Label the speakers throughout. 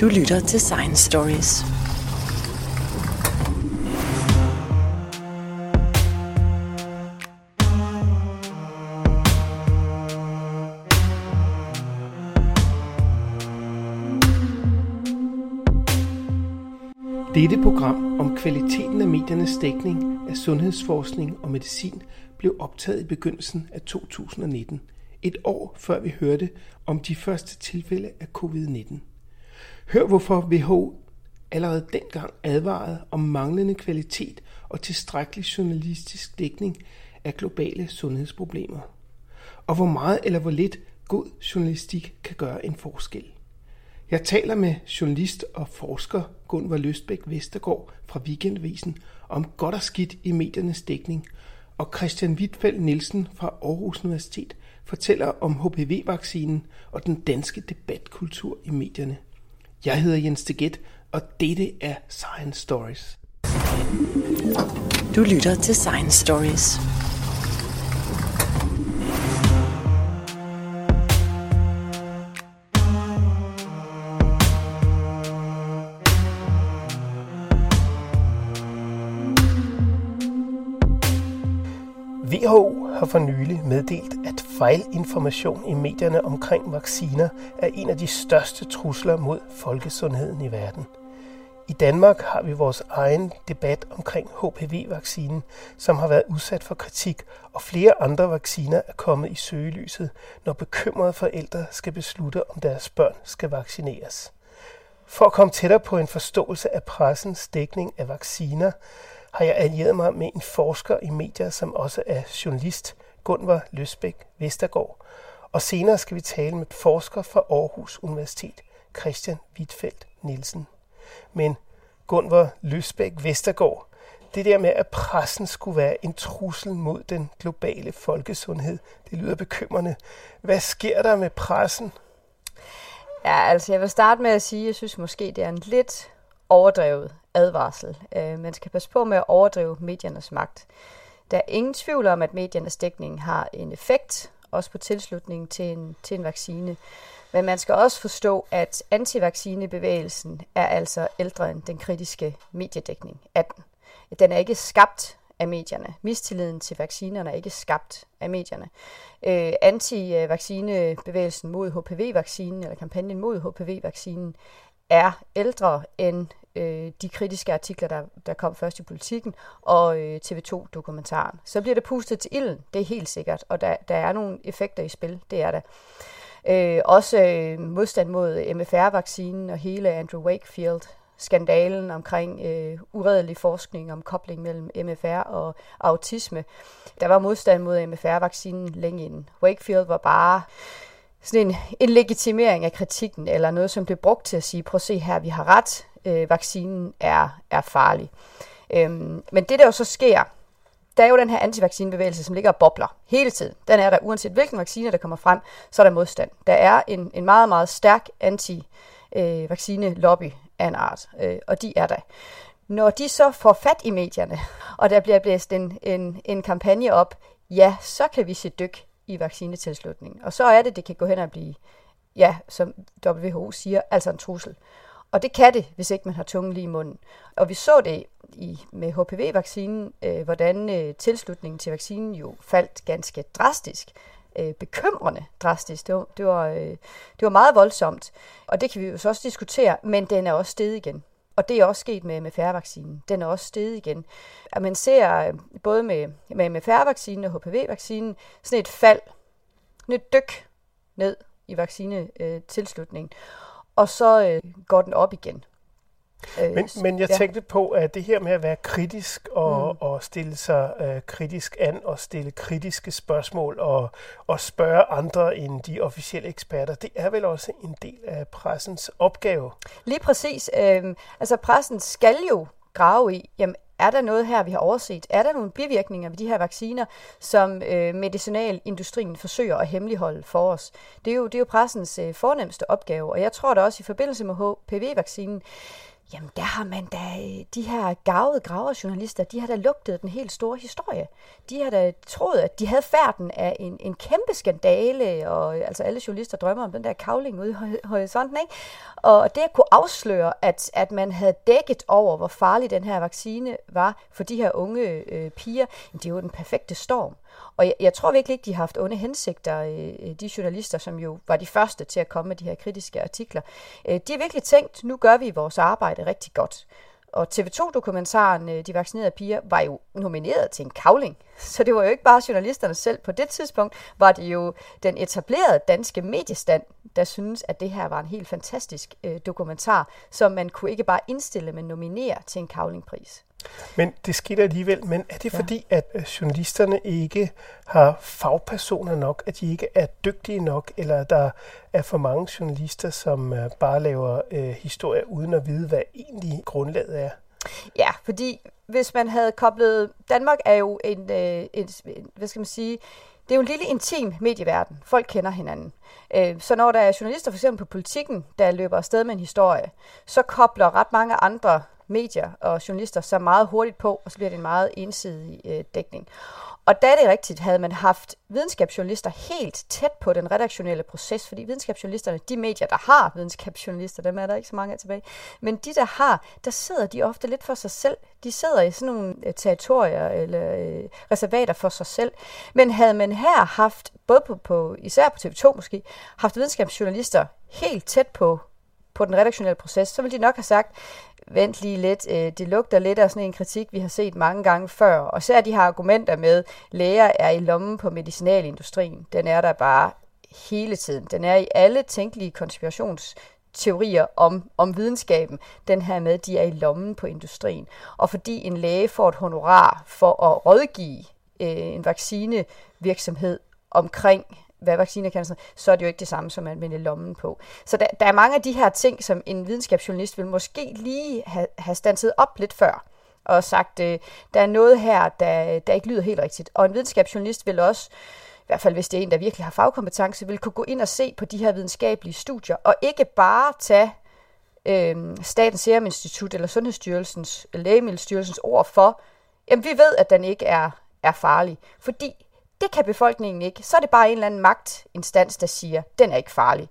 Speaker 1: Du lytter til Science Stories.
Speaker 2: Dette program om kvaliteten af mediernes dækning af sundhedsforskning og medicin blev optaget i begyndelsen af 2019, et år før vi hørte om de første tilfælde af covid-19. Hør hvorfor WHO allerede dengang advarede om manglende kvalitet og tilstrækkelig journalistisk dækning af globale sundhedsproblemer. Og hvor meget eller hvor lidt god journalistik kan gøre en forskel. Jeg taler med journalist og forsker Gunvar Løstbæk Vestergaard fra Weekendvisen om godt og skidt i mediernes dækning, og Christian Wittfeldt Nielsen fra Aarhus Universitet fortæller om HPV-vaccinen og den danske debatkultur i medierne. Jeg hedder Jens Teget, og dette er Science Stories.
Speaker 1: Du lytter til Science Stories.
Speaker 2: WHO har for nylig meddelt, at fejlinformation i medierne omkring vacciner er en af de største trusler mod folkesundheden i verden. I Danmark har vi vores egen debat omkring HPV-vaccinen, som har været udsat for kritik, og flere andre vacciner er kommet i søgelyset, når bekymrede forældre skal beslutte, om deres børn skal vaccineres. For at komme tættere på en forståelse af pressens dækning af vacciner, har jeg allieret mig med en forsker i medier, som også er journalist, Gunvar Løsbæk Vestergaard. Og senere skal vi tale med forsker fra Aarhus Universitet, Christian Wittfeldt Nielsen. Men Gunvar Løsbæk Vestergaard, det der med, at pressen skulle være en trussel mod den globale folkesundhed, det lyder bekymrende. Hvad sker der med pressen?
Speaker 3: Ja, altså jeg vil starte med at sige, at jeg synes måske, det er en lidt overdrevet advarsel. Øh, man skal passe på med at overdrive mediernes magt. Der er ingen tvivl om, at mediernes dækning har en effekt, også på tilslutningen til en, til en vaccine. Men man skal også forstå, at antivaccinebevægelsen er altså ældre end den kritiske mediedækning af den. Den er ikke skabt af medierne. Mistilliden til vaccinerne er ikke skabt af medierne. Øh, antivaccinebevægelsen mod HPV-vaccinen, eller kampagnen mod HPV-vaccinen, er ældre end øh, de kritiske artikler, der, der kom først i politikken, og øh, TV2-dokumentaren. Så bliver det pustet til ilden, det er helt sikkert, og der, der er nogle effekter i spil, det er der. Øh, også øh, modstand mod øh, MFR-vaccinen og hele Andrew Wakefield skandalen omkring øh, uredelig forskning om kobling mellem MFR og autisme. Der var modstand mod MFR-vaccinen længe inden. Wakefield var bare sådan en, en legitimering af kritikken, eller noget, som blev brugt til at sige, prøv at se her, vi har ret, øh, vaccinen er, er farlig. Øhm, men det, der jo så sker, der er jo den her antivaccinebevægelse, som ligger og bobler hele tiden. Den er der, uanset hvilken vaccine, der kommer frem, så er der modstand. Der er en, en meget, meget stærk anti-vaccine-lobby øh, af en art, øh, og de er der. Når de så får fat i medierne, og der bliver blæst en, en, en kampagne op, ja, så kan vi se dyk i vaccinetilslutningen. Og så er det, det kan gå hen og blive, ja, som WHO siger, altså en trussel. Og det kan det, hvis ikke man har tungen lige i munden. Og vi så det i, med HPV-vaccinen, øh, hvordan øh, tilslutningen til vaccinen jo faldt ganske drastisk. Øh, bekymrende drastisk. Det var, det, var, øh, det var meget voldsomt. Og det kan vi jo så også diskutere, men den er også steget igen. Og det er også sket med MFR-vaccinen. Den er også steget igen. At man ser øh, både med, med MFR-vaccinen og HPV-vaccinen sådan et fald, sådan et dyk ned i vaccinetilslutningen. Og så øh, går den op igen.
Speaker 2: Øh, men, men jeg ja. tænkte på, at det her med at være kritisk og, mm. og stille sig uh, kritisk an og stille kritiske spørgsmål og, og spørge andre end de officielle eksperter, det er vel også en del af pressens opgave?
Speaker 3: Lige præcis. Øh, altså pressen skal jo grave i, jamen er der noget her, vi har overset? Er der nogle bivirkninger ved de her vacciner, som øh, medicinalindustrien forsøger at hemmeligholde for os? Det er jo, det er jo pressens øh, fornemmeste opgave, og jeg tror da også i forbindelse med HPV-vaccinen, jamen der har man da, øh, de her gavede graverjournalister, de har da lugtet den helt store historie. De har da troet, at de havde færden af en, en kæmpe skandale, og øh, altså alle journalister drømmer om den der kavling ude i horisonten, ikke? Og det at kunne afsløre, at, at man havde dækket over, hvor farlig den her vaccine var for de her unge øh, piger, det er jo den perfekte storm. Og jeg, jeg tror virkelig ikke, de har haft onde hensigter, øh, øh, de journalister, som jo var de første til at komme med de her kritiske artikler. Øh, de har virkelig tænkt, nu gør vi vores arbejde rigtig godt. Og TV2-dokumentaren øh, De vaccinerede piger var jo nomineret til en kavling. Så det var jo ikke bare journalisterne selv. På det tidspunkt var det jo den etablerede danske mediestand, der synes, at det her var en helt fantastisk øh, dokumentar, som man kunne ikke bare indstille, men nominere til en kavlingpris.
Speaker 2: Men det skete alligevel. Men er det ja. fordi, at øh, journalisterne ikke har fagpersoner nok, at de ikke er dygtige nok, eller der er for mange journalister, som øh, bare laver øh, historier uden at vide, hvad egentlig grundlaget er?
Speaker 3: Ja, fordi hvis man havde koblet... Danmark er jo en, øh, en hvad skal man sige, det er jo en lille intim medieverden. Folk kender hinanden. Øh, så når der er journalister for eksempel på politikken, der løber afsted med en historie, så kobler ret mange andre medier og journalister så meget hurtigt på, og så bliver det en meget ensidig øh, dækning. Og da det rigtigt, havde man haft videnskabsjournalister helt tæt på den redaktionelle proces, fordi videnskabsjournalisterne, de medier, der har videnskabsjournalister, dem er der ikke så mange af tilbage, men de, der har, der sidder de ofte lidt for sig selv. De sidder i sådan nogle øh, territorier eller øh, reservater for sig selv. Men havde man her haft, både på, på især på TV2 måske, haft videnskabsjournalister helt tæt på på den redaktionelle proces, så ville de nok have sagt, vent lige lidt, øh, det lugter lidt af sådan en kritik, vi har set mange gange før. Og så er de her argumenter med, læger er i lommen på medicinalindustrien. Den er der bare hele tiden. Den er i alle tænkelige konspirations teorier om, om videnskaben, den her med, de er i lommen på industrien. Og fordi en læge får et honorar for at rådgive øh, en vaccinevirksomhed omkring hvad vacciner kan, så er det jo ikke det samme som at vende lommen på. Så der, der er mange af de her ting, som en videnskabsjournalist vil måske lige have, have stanset op lidt før og sagt, øh, der er noget her, der, der ikke lyder helt rigtigt. Og en videnskabsjournalist vil også, i hvert fald hvis det er en, der virkelig har fagkompetence, vil kunne gå ind og se på de her videnskabelige studier, og ikke bare tage øh, Statens Serum Institut eller Sundhedsstyrelsens, Lægemiddelstyrelsens ord for, jamen vi ved, at den ikke er, er farlig. Fordi det kan befolkningen ikke. Så er det bare en eller anden magtinstans, der siger, den er ikke farlig.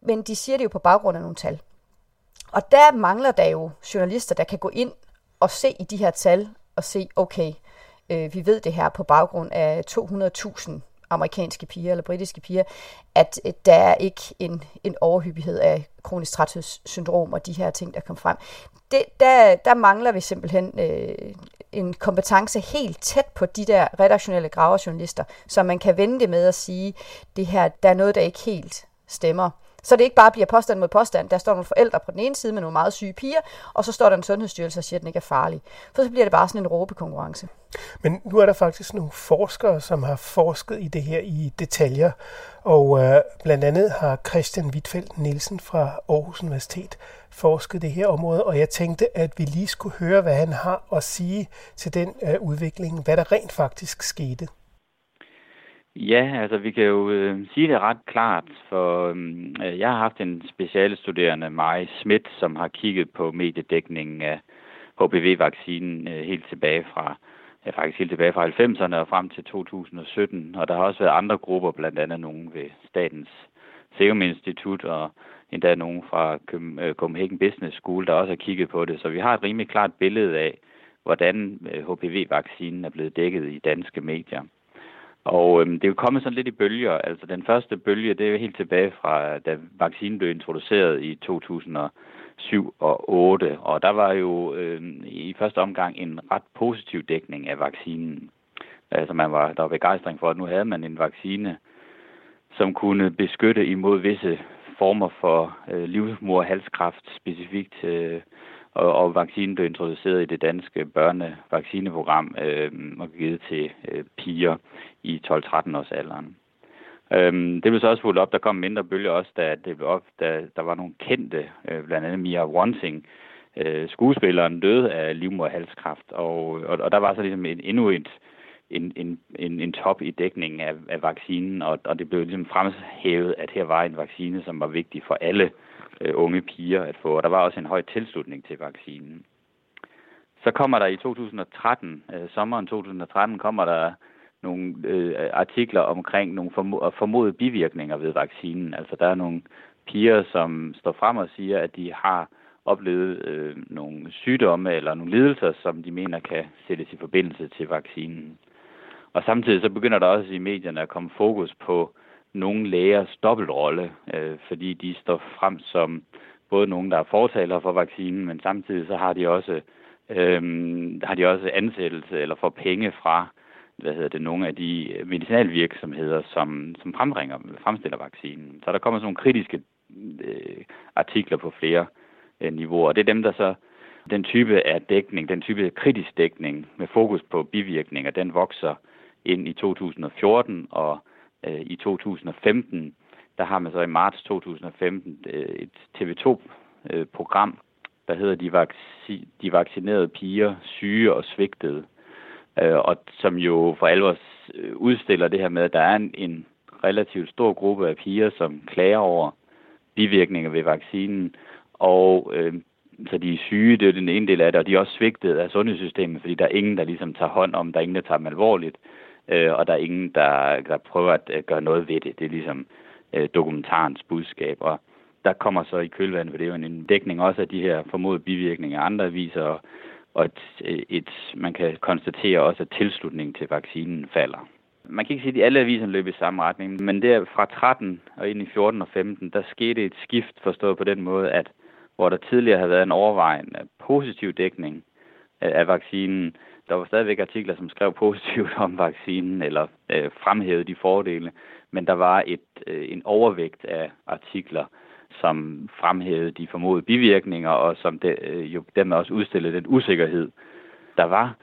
Speaker 3: Men de siger det jo på baggrund af nogle tal. Og der mangler der jo journalister, der kan gå ind og se i de her tal og se, okay, øh, vi ved det her på baggrund af 200.000 amerikanske piger eller britiske piger, at øh, der er ikke en, en overhyppighed af kronisk træthedssyndrom og de her ting, der kom frem. Det, der, der mangler vi simpelthen øh, en kompetence helt tæt på de der redaktionelle graverjournalister, så man kan vende det med at sige, det her, der er noget, der ikke helt stemmer. Så det ikke bare bliver påstand mod påstand. Der står nogle forældre på den ene side med nogle meget syge piger, og så står der en sundhedsstyrelse og siger, at den ikke er farlig. For så bliver det bare sådan en råbekonkurrence.
Speaker 2: Men nu er der faktisk nogle forskere, som har forsket i det her i detaljer, og øh, blandt andet har Christian Wittfeldt Nielsen fra Aarhus Universitet forsket det her område, og jeg tænkte, at vi lige skulle høre, hvad han har at sige til den øh, udvikling, hvad der rent faktisk skete.
Speaker 4: Ja, altså vi kan jo øh, sige det ret klart, for øhm, øh, jeg har haft en specialstuderende, Maj Schmidt, som har kigget på mediedækningen af HPV-vaccinen øh, helt tilbage fra ja, faktisk helt tilbage fra 90'erne og frem til 2017. Og der har også været andre grupper, blandt andet nogen ved Statens Serum Institut og endda nogen fra øh, Copenhagen Business School, der også har kigget på det. Så vi har et rimelig klart billede af, hvordan øh, HPV-vaccinen er blevet dækket i danske medier. Og øhm, det er jo kommet sådan lidt i bølger. Altså den første bølge, det er jo helt tilbage fra, da vaccinen blev introduceret i 2007 og 8. Og der var jo øhm, i første omgang en ret positiv dækning af vaccinen. Altså man var, der var begejstring for, at nu havde man en vaccine, som kunne beskytte imod visse former for øh, livmorhalskræft specifikt. Øh, og, og vaccinen blev introduceret i det danske børnevaccineprogram øh, og givet til øh, piger i 12-13 års alderen. Øhm, det blev så også fuldt op. Der kom mindre bølger også, da, det blev op, da der var nogle kendte, øh, blandt andet Mia Wanting, øh, skuespilleren døde af livmoderhalskræft, og, og, og der var så ligesom en, endnu et, en, en, en, en top i dækningen af, af vaccinen, og, og det blev ligesom fremhævet, at her var en vaccine, som var vigtig for alle øh, Øh, unge piger at få, og der var også en høj tilslutning til vaccinen. Så kommer der i 2013, øh, sommeren 2013, kommer der nogle øh, artikler omkring nogle formodede bivirkninger ved vaccinen. Altså der er nogle piger, som står frem og siger, at de har oplevet øh, nogle sygdomme eller nogle lidelser, som de mener kan sættes i forbindelse til vaccinen. Og samtidig så begynder der også i medierne at komme fokus på nogle lægers dobbeltrolle, øh, fordi de står frem som både nogen, der er fortaler for vaccinen, men samtidig så har de også øh, har de også ansættelse eller får penge fra hvad hedder det, nogle af de medicinalvirksomheder, som, som frembringer, fremstiller vaccinen. Så der kommer sådan nogle kritiske øh, artikler på flere øh, niveauer. Det er dem, der så den type af dækning, den type kritisk dækning med fokus på bivirkninger, den vokser ind i 2014 og øh, i 2015, der har man så i marts 2015 øh, et TV2-program, øh, der hedder de, vac- de vaccinerede piger, syge og svigtede, øh, og som jo for alvor øh, udstiller det her med, at der er en, en relativt stor gruppe af piger, som klager over bivirkninger ved vaccinen, og øh, så de er syge, det er den ene del af det, og de er også svigtet af sundhedssystemet, fordi der er ingen, der ligesom tager hånd om, der er ingen, der tager dem alvorligt, øh, og der er ingen, der, der prøver at øh, gøre noget ved det. Det er ligesom øh, dokumentarens budskab, og der kommer så i kølvandet, for det er jo en dækning også af de her formodede bivirkninger af andre aviser, og, og et, et, man kan konstatere også, at tilslutningen til vaccinen falder. Man kan ikke sige, at alle aviserne løb i samme retning, men der fra 13 og ind i 14 og 15, der skete et skift forstået på den måde, at hvor der tidligere havde været en overvejende positiv dækning af vaccinen, der var stadigvæk artikler, som skrev positivt om vaccinen eller øh, fremhævede de fordele, men der var et, øh, en overvægt af artikler, som fremhævede de formodede bivirkninger, og som de, øh, jo dermed også udstillede den usikkerhed, der var.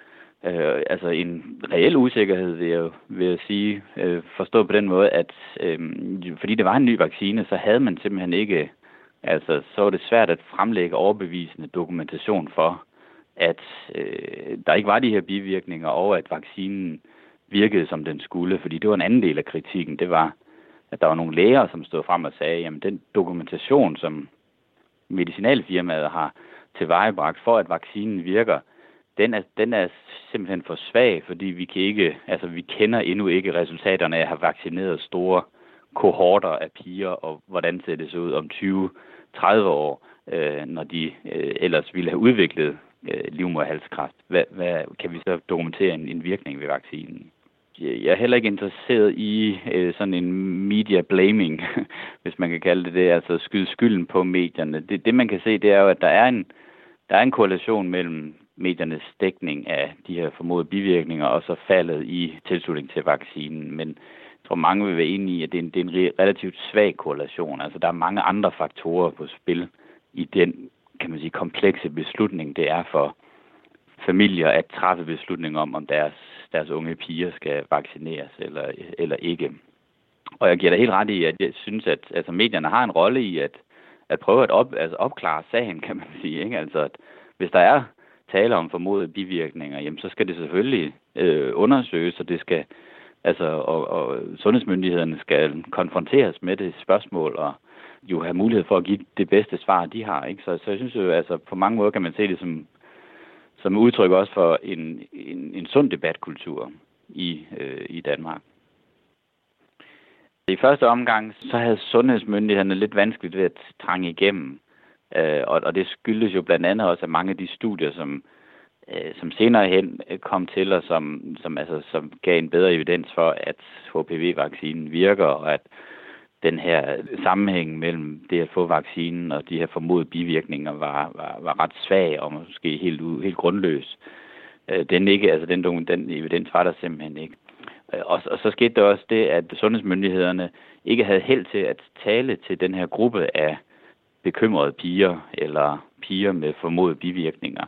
Speaker 4: Øh, altså en reel usikkerhed, vil jeg, vil jeg sige, øh, forstået på den måde, at øh, fordi det var en ny vaccine, så havde man simpelthen ikke, altså så var det svært at fremlægge overbevisende dokumentation for, at øh, der ikke var de her bivirkninger, og at vaccinen virkede, som den skulle. Fordi det var en anden del af kritikken. Det var, at der var nogle læger, som stod frem og sagde, jamen den dokumentation, som medicinalfirmaet har tilvejebragt for, at vaccinen virker, den er, den er simpelthen for svag, fordi vi kan ikke, altså vi kender endnu ikke resultaterne af at have vaccineret store kohorter af piger, og hvordan ser det så ud om 20-30 år, øh, når de øh, ellers ville have udviklet øh, livmoderhalskræft. Hvad, hvad kan vi så dokumentere en, en virkning ved vaccinen? Jeg er heller ikke interesseret i øh, sådan en media blaming, hvis man kan kalde det det, altså skyde skylden på medierne. Det, det man kan se, det er jo, at der er en, der er en korrelation mellem mediernes dækning af de her formodede bivirkninger og så faldet i tilslutning til vaccinen. Men jeg tror, mange vil være enige i, at det er en, det er en relativt svag korrelation. Altså, der er mange andre faktorer på spil i den kan man sige, komplekse beslutning det er for familier at træffe beslutning om, om deres, deres unge piger skal vaccineres eller, eller ikke. Og jeg giver dig helt ret i, at jeg synes, at altså, medierne har en rolle i at, at prøve at op, altså, opklare sagen, kan man sige. Ikke? Altså, at hvis der er tale om formodede bivirkninger, jamen, så skal det selvfølgelig øh, undersøges, og det skal altså, og, og sundhedsmyndighederne skal konfronteres med det spørgsmål, og, jo have mulighed for at give det bedste svar, de har. Ikke? Så, så jeg synes jo, altså på mange måder kan man se det som, som udtryk også for en, en, en sund debatkultur i, øh, i Danmark. I første omgang, så havde sundhedsmyndighederne lidt vanskeligt ved at trænge igennem. Øh, og, og det skyldes jo blandt andet også, at mange af de studier, som, øh, som senere hen øh, kom til, og som, som, altså, som gav en bedre evidens for, at HPV-vaccinen virker, og at den her sammenhæng mellem det at få vaccinen og de her formodede bivirkninger var, var, var ret svag og måske helt, helt grundløs. Øh, den, ikke, altså den, den evidens var der simpelthen ikke. Øh, og, og så skete der også det, at sundhedsmyndighederne ikke havde held til at tale til den her gruppe af bekymrede piger eller piger med formodede bivirkninger.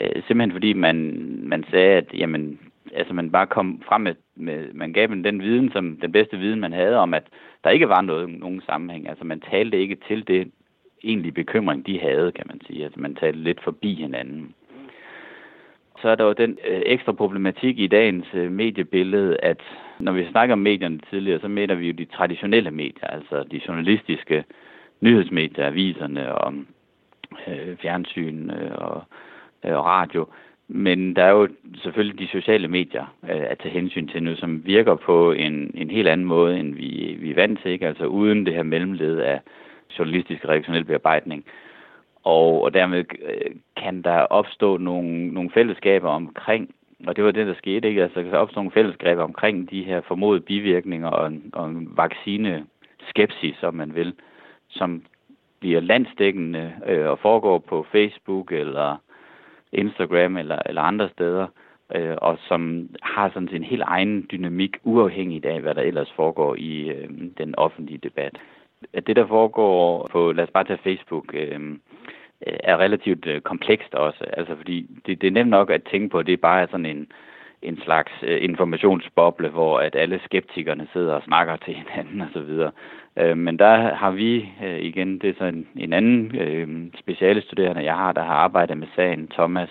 Speaker 4: Øh, simpelthen fordi man, man sagde, at jamen, altså man bare kom frem med, med, man gav dem den viden, som den bedste viden, man havde om, at der ikke var noget, nogen sammenhæng. Altså man talte ikke til det egentlige bekymring, de havde, kan man sige. Altså man talte lidt forbi hinanden. Så er der jo den øh, ekstra problematik i dagens øh, mediebillede, at når vi snakker om medierne tidligere, så mener vi jo de traditionelle medier, altså de journalistiske nyhedsmedier, aviserne og øh, fjernsyn øh, og, øh, og radio. Men der er jo selvfølgelig de sociale medier øh, at tage hensyn til nu, som virker på en, en helt anden måde, end vi, vi er vant til. Ikke? Altså uden det her mellemled af journalistisk redaktionel bearbejdning. Og, og dermed øh, kan der opstå nogle, nogle fællesskaber omkring, og det var det, der skete, ikke? Altså, der opstå nogle fællesskaber omkring de her formodede bivirkninger og og en vaccine skepsis, som man vil, som bliver landstækkende øh, og foregår på Facebook eller Instagram eller, eller andre steder, øh, og som har sådan en helt egen dynamik, uafhængigt af, hvad der ellers foregår i øh, den offentlige debat. At det, der foregår på, lad os bare tage Facebook, øh, er relativt øh, komplekst også, altså fordi det, det er nemt nok at tænke på, at det bare er sådan en, en slags øh, informationsboble, hvor at alle skeptikerne sidder og snakker til hinanden osv. Øh, men der har vi øh, igen, det er så en, en anden øh, jeg har, der har arbejdet med sagen, Thomas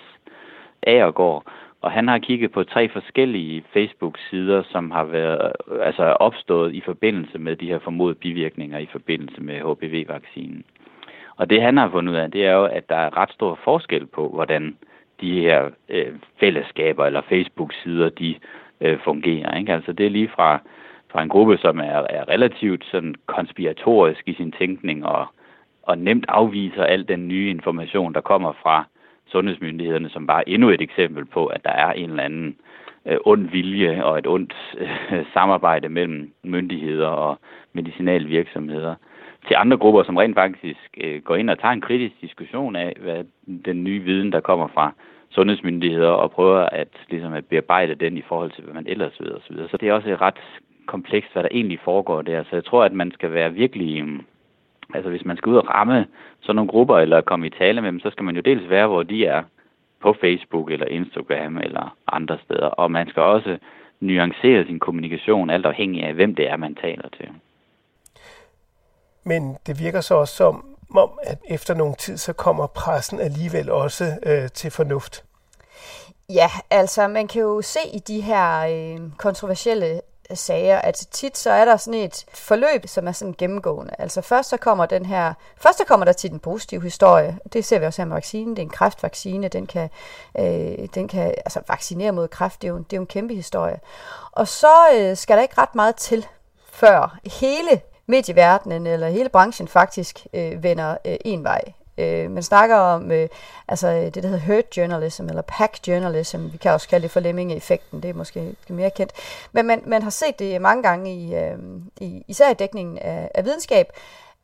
Speaker 4: Agergaard, og han har kigget på tre forskellige Facebook-sider, som har været øh, altså opstået i forbindelse med de her formodede bivirkninger i forbindelse med HPV-vaccinen. Og det han har fundet ud af, det er jo, at der er ret stor forskel på, hvordan de her øh, fællesskaber eller Facebook-sider, de øh, fungerer. Ikke? Altså det er lige fra fra en gruppe, som er, er relativt sådan konspiratorisk i sin tænkning og, og nemt afviser al den nye information, der kommer fra sundhedsmyndighederne, som bare endnu et eksempel på, at der er en eller anden øh, ond vilje og et ondt øh, samarbejde mellem myndigheder og medicinalvirksomheder. Til andre grupper, som rent faktisk øh, går ind og tager en kritisk diskussion af, hvad den nye viden, der kommer fra sundhedsmyndigheder, og prøver at, ligesom at bearbejde den i forhold til, hvad man ellers ved osv. Så det er også ret komplekst, hvad der egentlig foregår der. Så jeg tror, at man skal være virkelig... Øhm, altså hvis man skal ud og ramme sådan nogle grupper, eller komme i tale med dem, så skal man jo dels være, hvor de er på Facebook eller Instagram eller andre steder. Og man skal også nuancere sin kommunikation, alt afhængig af, hvem det er, man taler til.
Speaker 2: Men det virker så også som om, at efter nogen tid, så kommer pressen alligevel også øh, til fornuft.
Speaker 3: Ja, altså man kan jo se i de her øh, kontroversielle øh, sager, at tit så er der sådan et forløb, som er sådan gennemgående. Altså først så kommer den her, først så kommer der til den positive historie. Det ser vi også her med vaccinen. Det er en kræftvaccine. Den kan, øh, den kan altså vaccinere mod kræft. Det er jo, det er jo en kæmpe historie. Og så øh, skal der ikke ret meget til, før hele medieverdenen eller hele branchen faktisk øh, vender øh, en vej. Øh, man snakker om øh, altså øh, det, der hedder hurt journalism, eller pack journalism. Vi kan også kalde det for lemmingeffekten, Det er måske mere kendt. Men man, man har set det mange gange, i, øh, i, især i dækningen af, af videnskab,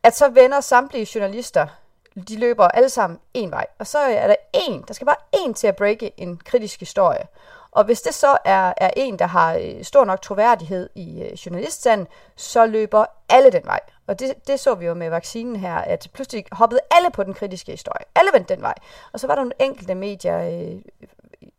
Speaker 3: at så vender samtlige journalister de løber alle sammen en vej. Og så er der en, der skal bare en til at breake en kritisk historie. Og hvis det så er, er en, der har øh, stor nok troværdighed i øh, journaliststanden, så løber alle den vej. Og det, det så vi jo med vaccinen her, at pludselig hoppede alle på den kritiske historie. Alle vendte den vej. Og så var der nogle enkelte medier, øh,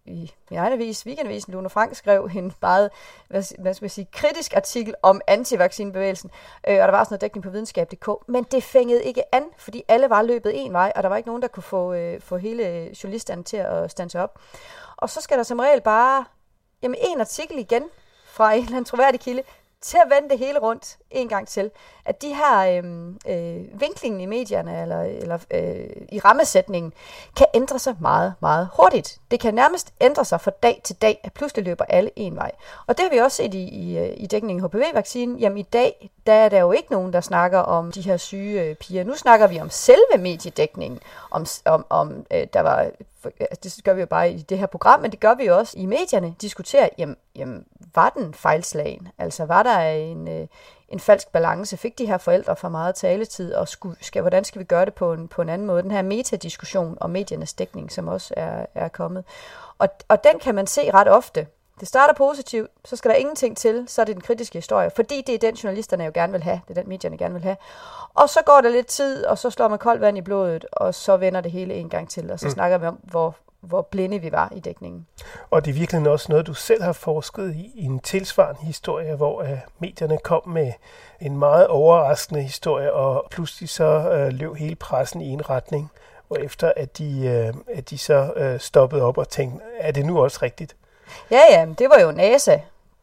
Speaker 3: i min egen avis, Weekendavisen, Lone Frank, skrev en meget hvad, hvad skal man sige, kritisk artikel om antivaccinebevægelsen, øh, og der var også noget dækning på videnskab.dk, men det fængede ikke an, fordi alle var løbet en vej, og der var ikke nogen, der kunne få, øh, få hele øh, journalisterne til at stanse op. Og så skal der som regel bare jamen, en artikel igen fra en eller anden troværdig kilde, til at vende det hele rundt en gang til. At de her øh, øh, vinklingen i medierne eller, eller øh, i rammesætningen kan ændre sig meget, meget hurtigt. Det kan nærmest ændre sig fra dag til dag, at pludselig løber alle en vej. Og det har vi også set i, i, øh, i dækningen HPV-vaccinen. Jamen i dag, der er der jo ikke nogen, der snakker om de her syge øh, piger. Nu snakker vi om selve mediedækningen. Om, om, om øh, der var altså det gør vi jo bare i det her program, men det gør vi jo også i medierne, diskuterer, jamen, jamen var den fejlslagen? Altså var der en, øh, en falsk balance? Fik de her forældre for meget taletid, og skulle, skal, hvordan skal vi gøre det på en, på en anden måde? Den her metadiskussion om mediernes dækning, som også er, er kommet. Og, og den kan man se ret ofte. Det starter positivt, så skal der ingenting til, så er det den kritiske historie, fordi det er den, journalisterne jo gerne vil have, det er den, medierne gerne vil have. Og så går der lidt tid, og så slår man koldt vand i blodet, og så vender det hele en gang til, og så mm. snakker vi om, hvor, hvor blinde vi var i dækningen.
Speaker 2: Og det er virkelig også noget, du selv har forsket i, i en tilsvarende historie, hvor uh, medierne kom med en meget overraskende historie, og pludselig så uh, løb hele pressen i en retning, og efter at de, uh, at de så uh, stoppede op og tænkte, er det nu også rigtigt?
Speaker 3: Ja, ja, det var jo NASA,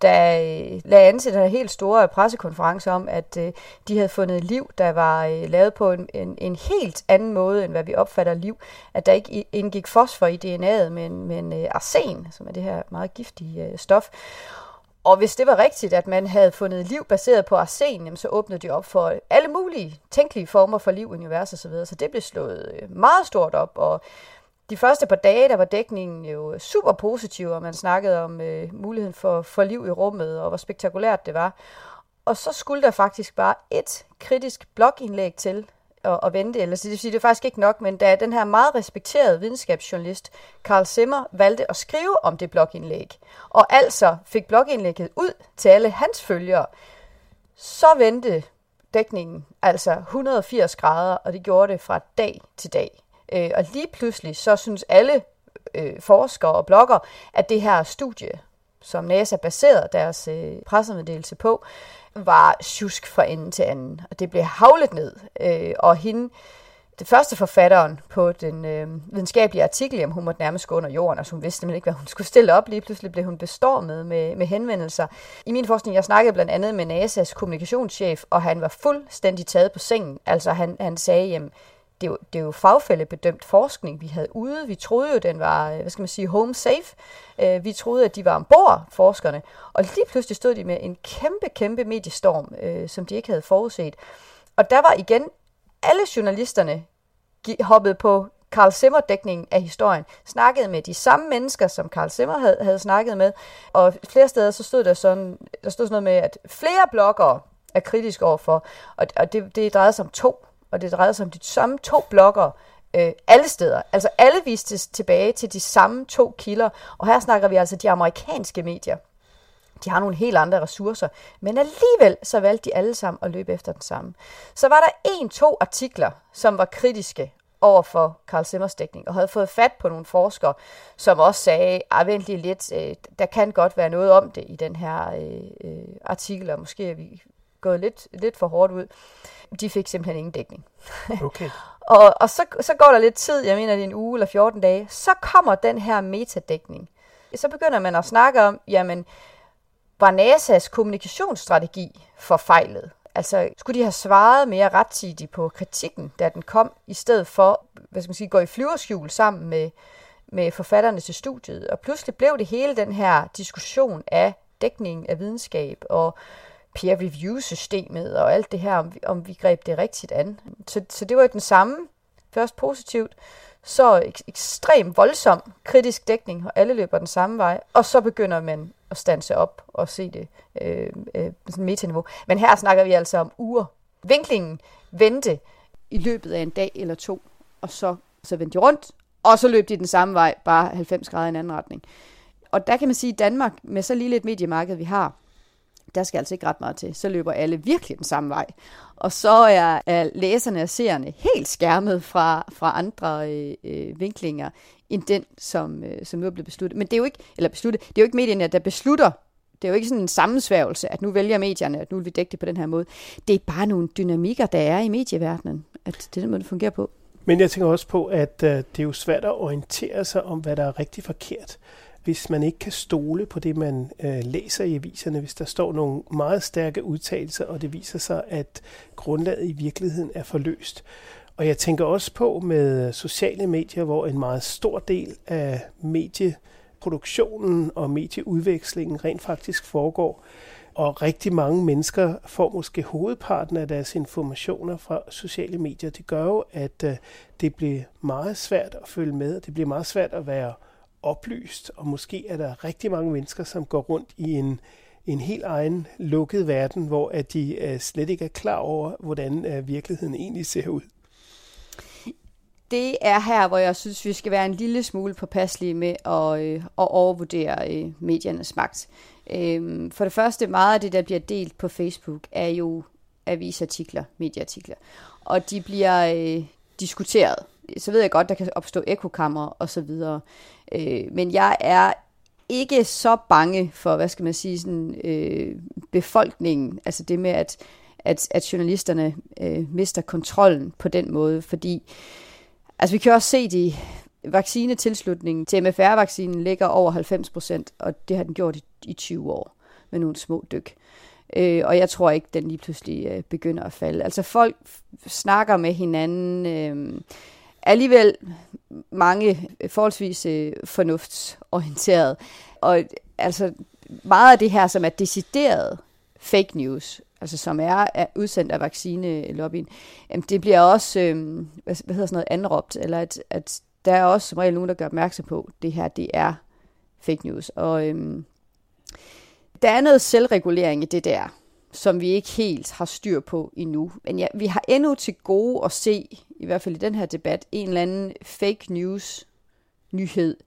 Speaker 3: der øh, lagde an til den her helt store pressekonference om, at øh, de havde fundet liv, der var øh, lavet på en, en, en helt anden måde, end hvad vi opfatter liv. At der ikke indgik fosfor i DNA'et, men, men øh, arsen, som er det her meget giftige øh, stof. Og hvis det var rigtigt, at man havde fundet liv baseret på arsen, så åbnede de op for alle mulige tænkelige former for liv, univers og så videre. Så det blev slået øh, meget stort op, og de første par dage, der var dækningen jo super positiv, og man snakkede om øh, muligheden for, for liv i rummet, og hvor spektakulært det var. Og så skulle der faktisk bare et kritisk blogindlæg til at, at vente, eller det vil sige, det er faktisk ikke nok, men da den her meget respekterede videnskabsjournalist, Carl Simmer, valgte at skrive om det blogindlæg, og altså fik blogindlægget ud til alle hans følgere, så vendte dækningen altså 180 grader, og det gjorde det fra dag til dag. Øh, og lige pludselig, så synes alle øh, forskere og blogger, at det her studie, som NASA baserede deres øh, pressemeddelelse på, var tjusk fra ende til anden. Og det blev havlet ned. Øh, og hende, det første forfatteren på den øh, videnskabelige artikel, om hun måtte nærmest gå under jorden, og hun vidste simpelthen ikke, hvad hun skulle stille op. Lige pludselig blev hun bestormet med, med henvendelser. I min forskning, jeg snakkede blandt andet med NASA's kommunikationschef, og han var fuldstændig taget på sengen. Altså han, han sagde, jamen, det er, jo, det er jo fagfællebedømt forskning, vi havde ude. Vi troede jo, den var, øh, hvad skal man sige, home safe. Øh, vi troede, at de var ombord, forskerne. Og lige pludselig stod de med en kæmpe, kæmpe mediestorm, øh, som de ikke havde forudset. Og der var igen alle journalisterne hoppet på Carl Simmer-dækningen af historien, snakkede med de samme mennesker, som Carl Simmer havde, havde snakket med, og flere steder så stod der sådan, der stod sådan noget med, at flere bloggere er kritiske overfor, og, og det, det drejede sig om to og det drejede sig om de samme to bloggere, øh, alle steder. Altså alle viste tilbage til de samme to kilder, og her snakker vi altså de amerikanske medier. De har nogle helt andre ressourcer, men alligevel så valgte de alle sammen at løbe efter den samme. Så var der en, to artikler, som var kritiske over for Carl Simmers dækning, og havde fået fat på nogle forskere, som også sagde, at vent lige lidt, øh, der kan godt være noget om det i den her øh, øh, artikel, og måske er vi gået lidt, lidt for hårdt ud de fik simpelthen ingen dækning.
Speaker 2: Okay.
Speaker 3: og og så, så går der lidt tid, jeg mener det er en uge eller 14 dage, så kommer den her metadækning. Så begynder man at snakke om, jamen, var NASA's kommunikationsstrategi forfejlet? Altså, skulle de have svaret mere rettidigt på kritikken, da den kom, i stedet for, hvad skal man sige, gå i flyverskjul sammen med, med forfatterne til studiet. Og pludselig blev det hele den her diskussion af dækning af videnskab og peer review systemet og alt det her, om vi, om vi greb det rigtigt an. Så, så det var den samme, først positivt, så ek, ekstrem voldsom kritisk dækning, og alle løber den samme vej, og så begynder man at stanse op og se det øh, øh, sådan metaniveau. Men her snakker vi altså om uger. Vinklingen vendte i løbet af en dag eller to, og så, så vendte de rundt, og så løb de den samme vej, bare 90 grader i en anden retning. Og der kan man sige, at Danmark, med så lille et mediemarked vi har, der skal altså ikke ret meget til. Så løber alle virkelig den samme vej. Og så er, er læserne og seerne helt skærmet fra, fra andre øh, øh, vinklinger, end den, som, øh, som nu er blevet besluttet. Men det er jo ikke, eller besluttet, det er jo ikke medierne, der beslutter, det er jo ikke sådan en sammensværgelse, at nu vælger medierne, at nu vil vi dække det på den her måde. Det er bare nogle dynamikker, der er i medieverdenen, at det er den måde, det fungerer på.
Speaker 2: Men jeg tænker også på, at øh, det er jo svært at orientere sig om, hvad der er rigtig forkert hvis man ikke kan stole på det, man øh, læser i aviserne, hvis der står nogle meget stærke udtalelser, og det viser sig, at grundlaget i virkeligheden er forløst. Og jeg tænker også på med sociale medier, hvor en meget stor del af medieproduktionen og medieudvekslingen rent faktisk foregår. Og rigtig mange mennesker får måske hovedparten af deres informationer fra sociale medier. Det gør jo, at øh, det bliver meget svært at følge med, og det bliver meget svært at være oplyst, og måske er der rigtig mange mennesker, som går rundt i en, en helt egen lukket verden, hvor at de øh, slet ikke er klar over, hvordan øh, virkeligheden egentlig ser ud.
Speaker 3: Det er her, hvor jeg synes, vi skal være en lille smule påpasselige med at, øh, at overvurdere øh, mediernes magt. Øh, for det første, meget af det, der bliver delt på Facebook, er jo avisartikler, medieartikler. Og de bliver øh, diskuteret så ved jeg godt, der kan opstå ekokammer og så videre. Øh, men jeg er ikke så bange for, hvad skal man sige, sådan, øh, befolkningen, altså det med, at, at, at journalisterne øh, mister kontrollen på den måde, fordi altså vi kan også se, de vaccinetilslutningen til MFR-vaccinen ligger over 90 procent, og det har den gjort i, i 20 år. med nogle små dyk. Øh, og jeg tror ikke, den lige pludselig øh, begynder at falde. Altså folk snakker med hinanden. Øh, alligevel mange øh, forholdsvis øh, fornuftsorienteret. Og altså meget af det her, som er decideret fake news, altså som er, er udsendt af vaccinelobbyen, det bliver også, øh, hvad, hvad hedder sådan noget, anråbt, eller at, at der er også som regel nogen, der gør opmærksom på, at det her, det er fake news. Og øh, der er noget selvregulering i det der, som vi ikke helt har styr på endnu. Men ja, vi har endnu til gode at se, i hvert fald i den her debat, en eller anden fake news nyhed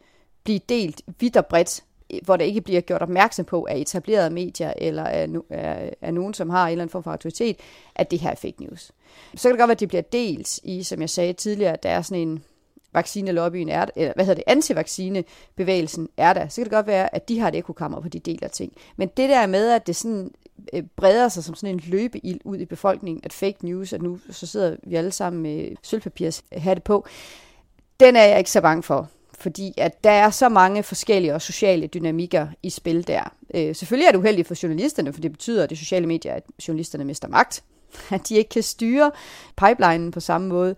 Speaker 3: blive delt vidt og bredt, hvor der ikke bliver gjort opmærksom på af etablerede medier eller af, af, af nogen, som har en eller anden form for autoritet, at det her er fake news. Så kan det godt være, at det bliver delt i, som jeg sagde tidligere, at der er sådan en vaccinelobbyen er, eller hvad hedder det, antivaccinebevægelsen er der, så kan det godt være, at de har et ekokammer, hvor de deler ting. Men det der med, at det sådan Øh, breder sig som sådan en løbeild ud i befolkningen, at fake news, at nu så sidder vi alle sammen med sølvpapirshatte på, den er jeg ikke så bange for fordi at der er så mange forskellige og sociale dynamikker i spil der. Øh, selvfølgelig er det uheldigt for journalisterne, for det betyder, at det sociale medier, at journalisterne mister magt, at de ikke kan styre pipelinen på samme måde.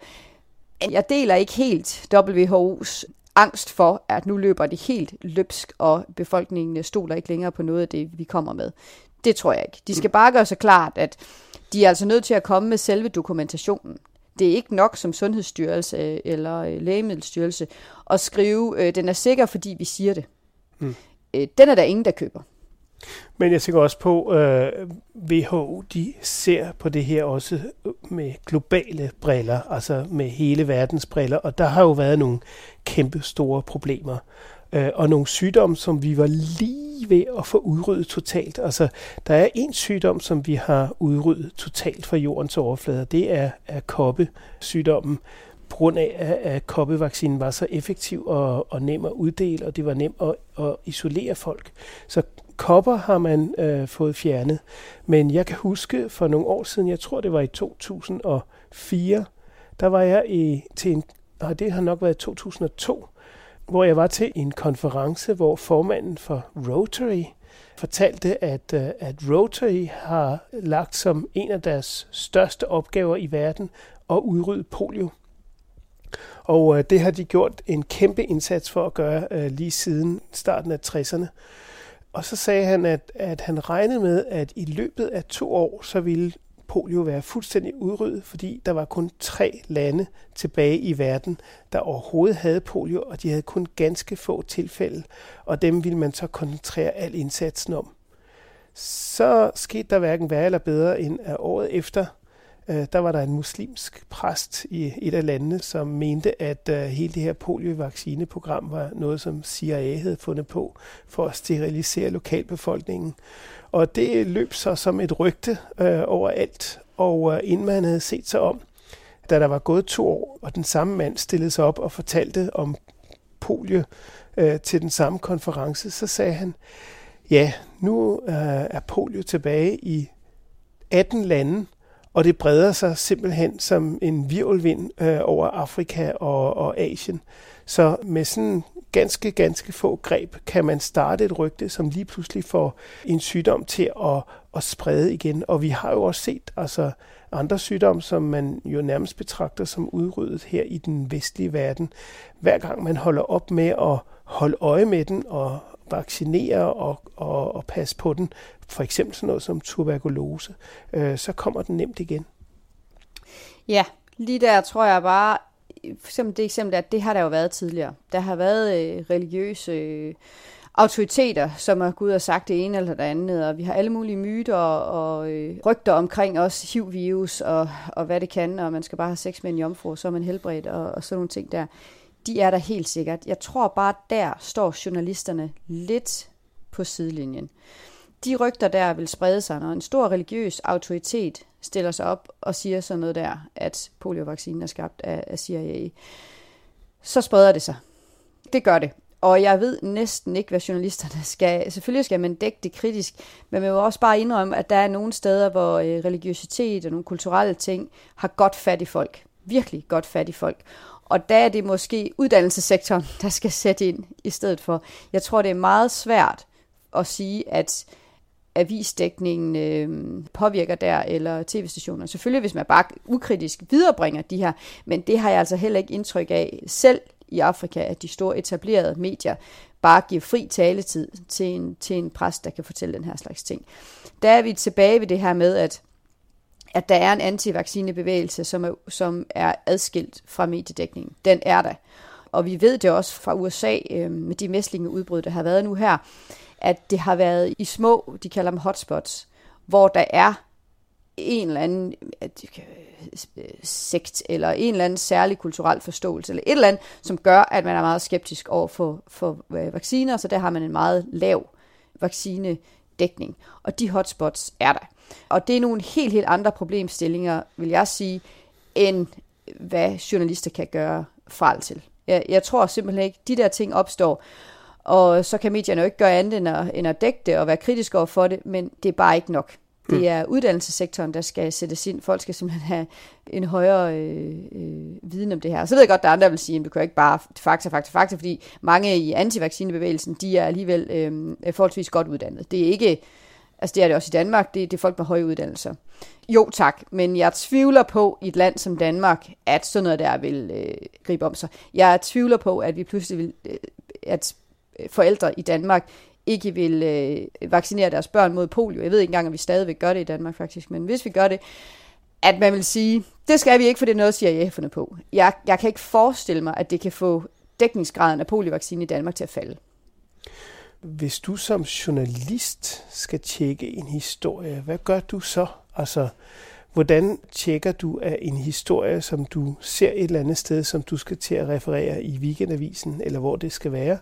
Speaker 3: Jeg deler ikke helt WHO's angst for, at nu løber det helt løbsk, og befolkningen stoler ikke længere på noget af det, vi kommer med. Det tror jeg ikke. De skal bare gøre sig klart, at de er altså nødt til at komme med selve dokumentationen. Det er ikke nok som Sundhedsstyrelse eller øh, Lægemiddelstyrelse at skrive, øh, den er sikker, fordi vi siger det. Mm. Øh, den er der ingen, der køber.
Speaker 2: Men jeg tænker også på, at øh, WHO de ser på det her også med globale briller, altså med hele verdens briller, og der har jo været nogle kæmpe store problemer øh, og nogle sygdomme, som vi var lige ved at få udryddet totalt. Altså, der er en sygdom, som vi har udryddet totalt fra jordens overflade, det er, er koppesygdommen på grund af, at koppevaccinen var så effektiv og, og nem at uddele, og det var nemt at, at isolere folk. Så kopper har man øh, fået fjernet. Men jeg kan huske for nogle år siden, jeg tror det var i 2004, der var jeg i, til en, og det har nok været 2002, hvor jeg var til en konference, hvor formanden for Rotary fortalte, at, øh, at Rotary har lagt som en af deres største opgaver i verden at udrydde polio. Og øh, det har de gjort en kæmpe indsats for at gøre øh, lige siden starten af 60'erne. Og så sagde han, at, at han regnede med, at i løbet af to år, så ville polio være fuldstændig udryddet, fordi der var kun tre lande tilbage i verden, der overhovedet havde polio, og de havde kun ganske få tilfælde, og dem ville man så koncentrere al indsatsen om. Så skete der hverken værre eller bedre end at året efter, øh, der var der en muslimsk præst i et af landene, som mente, at øh, hele det her poliovaccineprogram var noget, som CIA havde fundet på for at sterilisere lokalbefolkningen. Og det løb så som et rygte øh, overalt, og øh, inden man havde set sig om, da der var gået to år, og den samme mand stillede sig op og fortalte om polio øh, til den samme konference, så sagde han, ja, nu øh, er polio tilbage i 18 lande, og det breder sig simpelthen som en virvelvind øh, over Afrika og, og Asien. Så med sådan ganske, ganske få greb kan man starte et rygte, som lige pludselig får en sygdom til at, at sprede igen. Og vi har jo også set altså, andre sygdomme, som man jo nærmest betragter som udryddet her i den vestlige verden. Hver gang man holder op med at holde øje med den og vaccinere og, og, og passe på den, for eksempel sådan noget som tuberkulose, øh, så kommer den nemt igen.
Speaker 3: Ja, lige der tror jeg bare, for eksempel det eksempel, at det har der jo været tidligere. Der har været øh, religiøse øh, autoriteter, som har gået og sagt det ene eller det andet, og vi har alle mulige myter og øh, rygter omkring os, HIV-virus og, og hvad det kan, og man skal bare have sex med en jomfru, så er man helbredt og, og sådan nogle ting der. De er der helt sikkert. Jeg tror bare, der står journalisterne lidt på sidelinjen. De rygter der vil sprede sig, når en stor religiøs autoritet stiller sig op og siger sådan noget der, at poliovaccinen er skabt af, af CIA, så spreder det sig. Det gør det. Og jeg ved næsten ikke, hvad journalisterne skal. Selvfølgelig skal man dække det kritisk, men man må også bare indrømme, at der er nogle steder, hvor øh, religiøsitet og nogle kulturelle ting har godt fat i folk. Virkelig godt fat i folk. Og der er det måske uddannelsessektoren, der skal sætte ind i stedet for. Jeg tror, det er meget svært at sige, at avisdækningen øh, påvirker der, eller tv-stationer. Selvfølgelig, hvis man bare ukritisk viderebringer de her, men det har jeg altså heller ikke indtryk af selv i Afrika, at de store etablerede medier bare giver fri taletid til en, til en præst, der kan fortælle den her slags ting. Der er vi tilbage ved det her med, at at der er en antivaccinebevægelse, som er, som er adskilt fra mediedækningen. Den er der. Og vi ved det også fra USA øh, med de mæslingeudbrud, der har været nu her, at det har været i små, de kalder dem hotspots, hvor der er en eller anden sekt, eller en eller anden særlig kulturel forståelse, eller et eller andet, som gør, at man er meget skeptisk over for, for øh, vacciner, så der har man en meget lav vaccine dækning, Og de hotspots er der. Og det er nogle helt, helt andre problemstillinger, vil jeg sige, end hvad journalister kan gøre fra til. Jeg, jeg tror simpelthen ikke, de der ting opstår, og så kan medierne jo ikke gøre andet end at, end at dække det og være kritiske over for det, men det er bare ikke nok. Mm. Det er uddannelsessektoren, der skal sættes ind. Folk skal simpelthen have en højere øh, øh, viden om det her. Så ved jeg godt, der er andre, der vil sige, at du kan ikke bare fakta, fakta, fakta, fordi mange i antivaccinebevægelsen, de er alligevel øh, forholdsvis godt uddannet. Det er ikke, altså det er det også i Danmark, det, det er folk med høje uddannelser. Jo tak, men jeg tvivler på i et land som Danmark, at sådan noget der vil øh, gribe om sig. Jeg tvivler på, at vi pludselig vil, øh, at forældre i Danmark ikke vil øh, vaccinere deres børn mod polio. Jeg ved ikke engang, om vi stadigvæk gør det i Danmark faktisk, men hvis vi gør det, at man vil sige, det skal vi ikke, for det er noget, CIA har fundet på. Jeg, jeg kan ikke forestille mig, at det kan få dækningsgraden af poliovaccinen i Danmark til at falde.
Speaker 2: Hvis du som journalist skal tjekke en historie, hvad gør du så? Altså, hvordan tjekker du af en historie, som du ser et eller andet sted, som du skal til at referere i weekendavisen, eller hvor det skal være?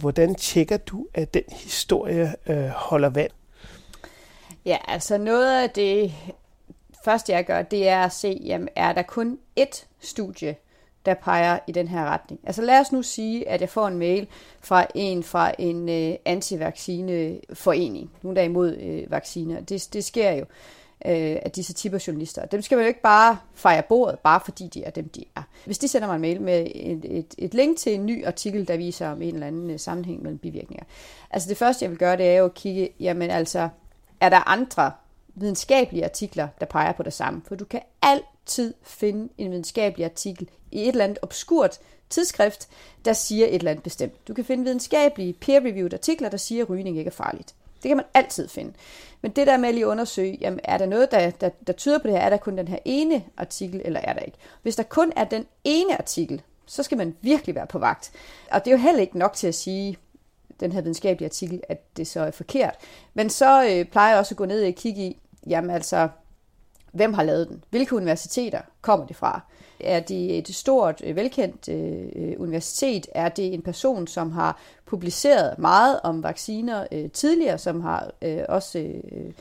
Speaker 2: Hvordan tjekker du, at den historie øh, holder vand?
Speaker 3: Ja, altså noget af det første, jeg gør, det er at se, jamen, er der kun ét studie, der peger i den her retning. Altså lad os nu sige, at jeg får en mail fra en fra en øh, antivaccineforening, nogen der er imod øh, vacciner. Det, det sker jo øh, af disse typer journalister. Dem skal man jo ikke bare fejre bordet, bare fordi de er dem, de er. Hvis de sender mig en mail med et, et, et link til en ny artikel, der viser om en eller anden øh, sammenhæng mellem bivirkninger. Altså det første, jeg vil gøre, det er jo at kigge, jamen altså, er der andre videnskabelige artikler, der peger på det samme? For du kan altid finde en videnskabelig artikel i et eller andet obskurt tidsskrift, der siger et eller andet bestemt. Du kan finde videnskabelige peer-reviewed artikler, der siger, at rygning ikke er farligt. Det kan man altid finde. Men det der med at lige undersøge, jamen, er der noget, der, der, der tyder på det her? Er der kun den her ene artikel, eller er der ikke? Hvis der kun er den ene artikel, så skal man virkelig være på vagt. Og det er jo heller ikke nok til at sige, den her videnskabelige artikel, at det så er forkert. Men så øh, plejer jeg også at gå ned og kigge i, jamen altså, hvem har lavet den? Hvilke universiteter kommer det fra? Er det et stort, øh, velkendt øh, øh, universitet? Er det en person, som har publiceret meget om vacciner øh, tidligere, som har øh, også øh,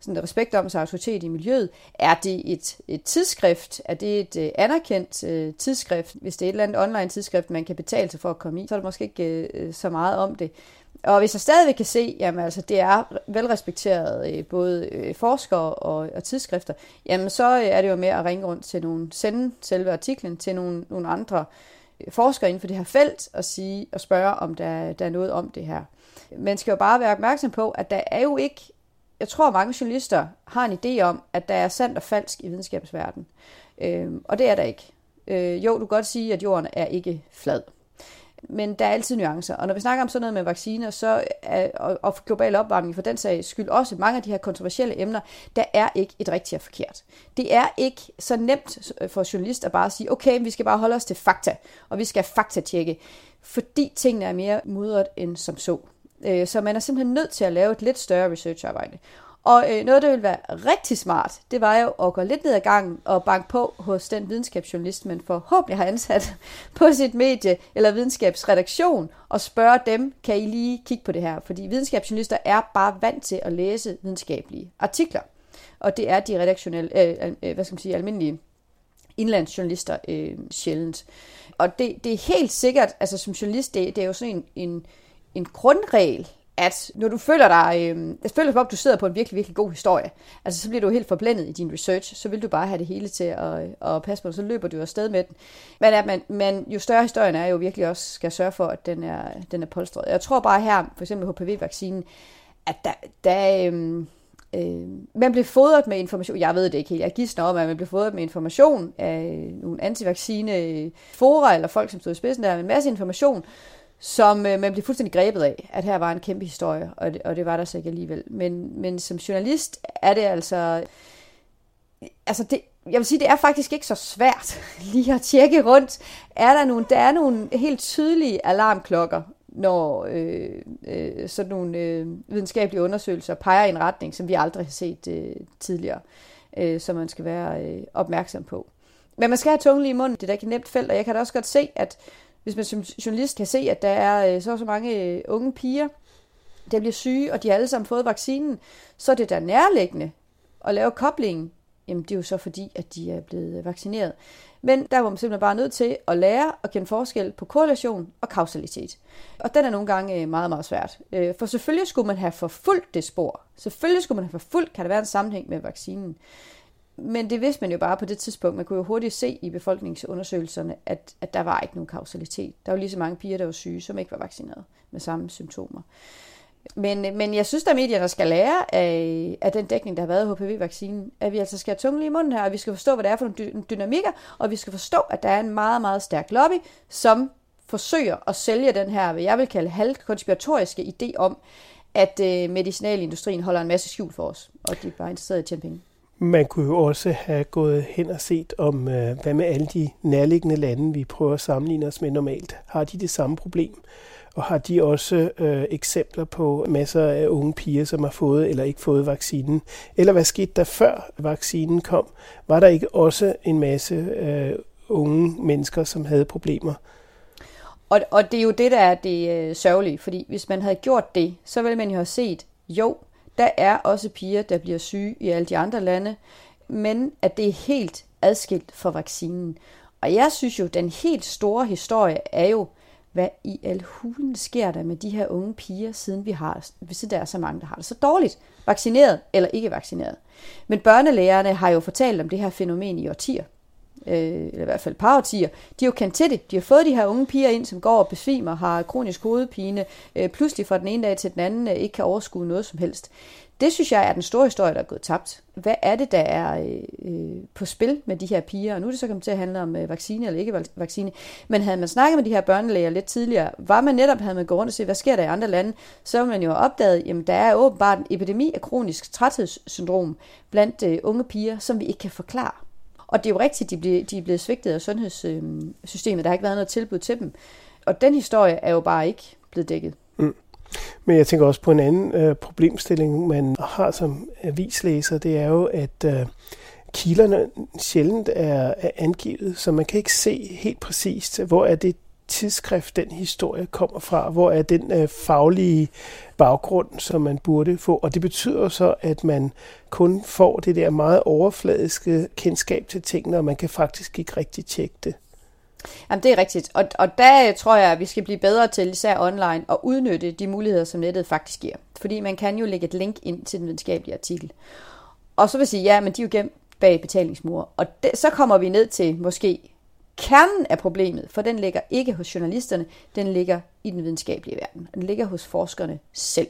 Speaker 3: sådan respekt om sig autoritet i miljøet? Er det et, et tidsskrift? Er det et øh, anerkendt øh, tidsskrift? Hvis det er et eller andet online tidsskrift, man kan betale sig for at komme i, så er der måske ikke øh, øh så meget om det. Og hvis jeg stadigvæk kan se, jamen altså, det er velrespekteret øh, både øh, forskere og, og tidsskrifter, jamen så øh, er det jo med at ringe rundt til nogle, sende selve artiklen til nogle, nogle andre forskere inden for det her felt og sige og spørge, om der, der er noget om det her. Man skal jo bare være opmærksom på, at der er jo ikke, jeg tror mange journalister har en idé om, at der er sandt og falsk i videnskabsverdenen. Øh, og det er der ikke. Øh, jo, du kan godt sige, at jorden er ikke flad men der er altid nuancer. Og når vi snakker om sådan noget med vacciner, så er, og, og global opvarmning for den sags skyld også mange af de her kontroversielle emner, der er ikke et rigtigt og forkert. Det er ikke så nemt for journalister at bare sige, okay, vi skal bare holde os til fakta, og vi skal faktatjekke, fordi tingene er mere mudret end som så. Øh, så man er simpelthen nødt til at lave et lidt større researcharbejde. Og øh, noget, der ville være rigtig smart, det var jo at gå lidt ned ad gangen og banke på hos den videnskabsjournalist, man forhåbentlig har ansat på sit medie eller videnskabsredaktion, og spørge dem, kan I lige kigge på det her? Fordi videnskabsjournalister er bare vant til at læse videnskabelige artikler. Og det er de redaktionelle, øh, øh, hvad skal man sige, almindelige indlandsjournalister øh, sjældent. Og det, det er helt sikkert, altså som journalist, det, det er jo sådan en, en, en grundregel, at når du føler dig, øh, jeg føler som om, du sidder på en virkelig, virkelig god historie, altså så bliver du helt forblændet i din research, så vil du bare have det hele til at, øh, at passe på, så løber du afsted med den. Men at man, men jo større historien er, jo virkelig også skal sørge for, at den er, den er polstret. Jeg tror bare her, for eksempel HPV-vaccinen, at der, der øh, øh, man blev fodret med information, jeg ved det ikke helt, jeg gidsner om, at man blev fodret med information af nogle antivaccine øh, fora, eller folk, som stod i spidsen der, med en masse information, som øh, man blev fuldstændig grebet af, at her var en kæmpe historie, og det, og det var der så ikke alligevel. Men, men som journalist er det altså, altså det, jeg vil sige, det er faktisk ikke så svært lige at tjekke rundt. Er der nogle, der er nogle helt tydelige alarmklokker, når øh, øh, sådan nogle øh, videnskabelige undersøgelser peger i en retning, som vi aldrig har set øh, tidligere, øh, som man skal være øh, opmærksom på. Men man skal have tungen lige i munden, det er da ikke et nemt felt, og jeg kan da også godt se, at hvis man som journalist kan se, at der er øh, så så mange øh, unge piger, der bliver syge, og de har alle sammen fået vaccinen, så er det da nærliggende at lave koblingen. Jamen, det er jo så fordi, at de er blevet øh, vaccineret. Men der var man simpelthen bare nødt til at lære at kende forskel på korrelation og kausalitet. Og den er nogle gange meget, meget svært. For selvfølgelig skulle man have forfulgt det spor. Selvfølgelig skulle man have forfulgt, kan der være en sammenhæng med vaccinen. Men det vidste man jo bare på det tidspunkt. Man kunne jo hurtigt se i befolkningsundersøgelserne, at, at der var ikke nogen kausalitet. Der var lige så mange piger, der var syge, som ikke var vaccineret med samme symptomer. Men, men jeg synes, at medierne skal lære af, af den dækning, der har været af HPV-vaccinen, at vi altså skal have tungen i munden her, og vi skal forstå, hvad det er for nogle dynamikker, og vi skal forstå, at der er en meget, meget stærk lobby, som forsøger at sælge den her, hvad jeg vil kalde halvkonspiratoriske idé om, at øh, medicinalindustrien holder en masse skjul for os, og de er bare interesseret i at tjene penge.
Speaker 2: Man kunne jo også have gået hen og set om, øh, hvad med alle de nærliggende lande, vi prøver at sammenligne os med normalt. Har de det samme problem? Og har de også øh, eksempler på masser af unge piger, som har fået eller ikke fået vaccinen? Eller hvad skete der før vaccinen kom? Var der ikke også en masse øh, unge mennesker, som havde problemer?
Speaker 3: Og, og det er jo det, der er det øh, sørgelige, fordi hvis man havde gjort det, så ville man jo have set, jo, der er også piger, der bliver syge i alle de andre lande, men at det er helt adskilt fra vaccinen. Og jeg synes jo, den helt store historie er jo, hvad i al hulen sker der med de her unge piger, siden vi har, hvis der er så mange, der har det så dårligt, vaccineret eller ikke vaccineret. Men børnelægerne har jo fortalt om det her fænomen i årtier, øh, eller i hvert fald par årtier. De har jo kendt til det. De har fået de her unge piger ind, som går og besvimer, har kronisk hovedpine, øh, pludselig fra den ene dag til den anden øh, ikke kan overskue noget som helst. Det synes jeg er den store historie, der er gået tabt. Hvad er det, der er øh, øh på spil med de her piger? Og nu er det så kommet til at handle om øh, vaccine eller ikke vaccine. Men havde man snakket med de her børnelæger lidt tidligere, var man netop, havde man gået rundt og set, hvad sker der i andre lande, så ville man jo have opdaget, jamen der er åbenbart en epidemi af kronisk træthedssyndrom blandt øh, unge piger, som vi ikke kan forklare. Og det er jo rigtigt, de, bliver, de er blevet svigtet af sundhedssystemet. Der har ikke været noget tilbud til dem. Og den historie er jo bare ikke blevet dækket. Mm.
Speaker 2: Men jeg tænker også på en anden øh, problemstilling, man har som avislæser, det er jo, at øh, kilderne sjældent er, er angivet, så man kan ikke se helt præcist, hvor er det tidsskrift, den historie kommer fra, hvor er den øh, faglige baggrund, som man burde få. Og det betyder så, at man kun får det der meget overfladiske kendskab til tingene, og man kan faktisk ikke rigtig tjekke det.
Speaker 3: Jamen, det er rigtigt. Og, og der øh, tror jeg, at vi skal blive bedre til, især online, at udnytte de muligheder, som nettet faktisk giver. Fordi man kan jo lægge et link ind til den videnskabelige artikel. Og så vil jeg sige, ja, men de er jo gemt bag betalingsmure. Og det, så kommer vi ned til måske kernen af problemet, for den ligger ikke hos journalisterne, den ligger i den videnskabelige verden. Den ligger hos forskerne selv.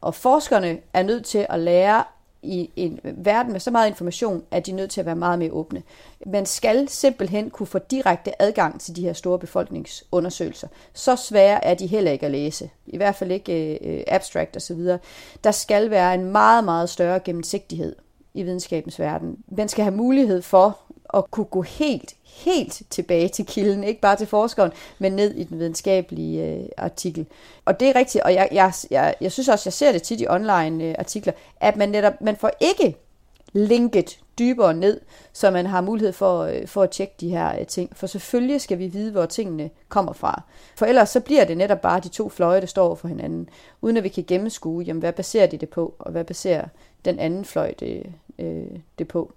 Speaker 3: Og forskerne er nødt til at lære i en verden med så meget information, at de er nødt til at være meget mere åbne. Man skal simpelthen kunne få direkte adgang til de her store befolkningsundersøgelser. Så svære er de heller ikke at læse. I hvert fald ikke øh, abstract osv. Der skal være en meget, meget større gennemsigtighed i videnskabens verden. Man skal have mulighed for at kunne gå helt, helt tilbage til kilden, ikke bare til forskeren, men ned i den videnskabelige øh, artikel. Og det er rigtigt, og jeg, jeg, jeg, jeg synes også, jeg ser det tit i online øh, artikler, at man netop, man får ikke linket dybere ned, så man har mulighed for, øh, for at tjekke de her øh, ting. For selvfølgelig skal vi vide, hvor tingene kommer fra. For ellers så bliver det netop bare de to fløje, der står for hinanden, uden at vi kan gennemskue, jamen, hvad baserer de det på, og hvad baserer den anden fløj det, øh, det på.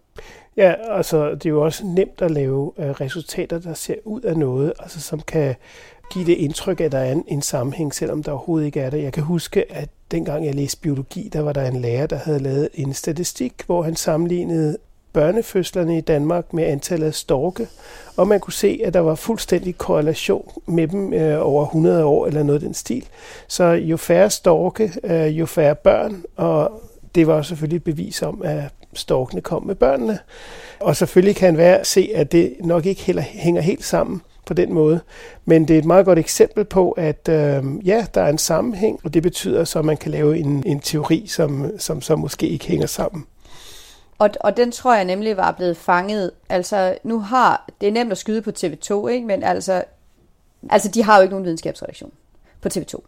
Speaker 2: Ja, altså det er jo også nemt at lave øh, resultater, der ser ud af noget, altså som kan give det indtryk, at der er en, en sammenhæng, selvom der overhovedet ikke er det. Jeg kan huske, at dengang jeg læste biologi, der var der en lærer, der havde lavet en statistik, hvor han sammenlignede børnefødslerne i Danmark med antallet af storke, og man kunne se, at der var fuldstændig korrelation med dem øh, over 100 år eller noget af den stil. Så jo færre storke, øh, jo færre børn, og det var selvfølgelig et bevis om, at storkene kom med børnene. Og selvfølgelig kan være se, at det nok ikke heller hænger helt sammen på den måde. Men det er et meget godt eksempel på, at øh, ja, der er en sammenhæng, og det betyder så, at man kan lave en, en teori, som, som så måske ikke hænger sammen.
Speaker 3: Og, og den tror jeg nemlig var blevet fanget. Altså, nu har, det er nemt at skyde på TV2, ikke? men altså, altså, de har jo ikke nogen videnskabsredaktion på TV2.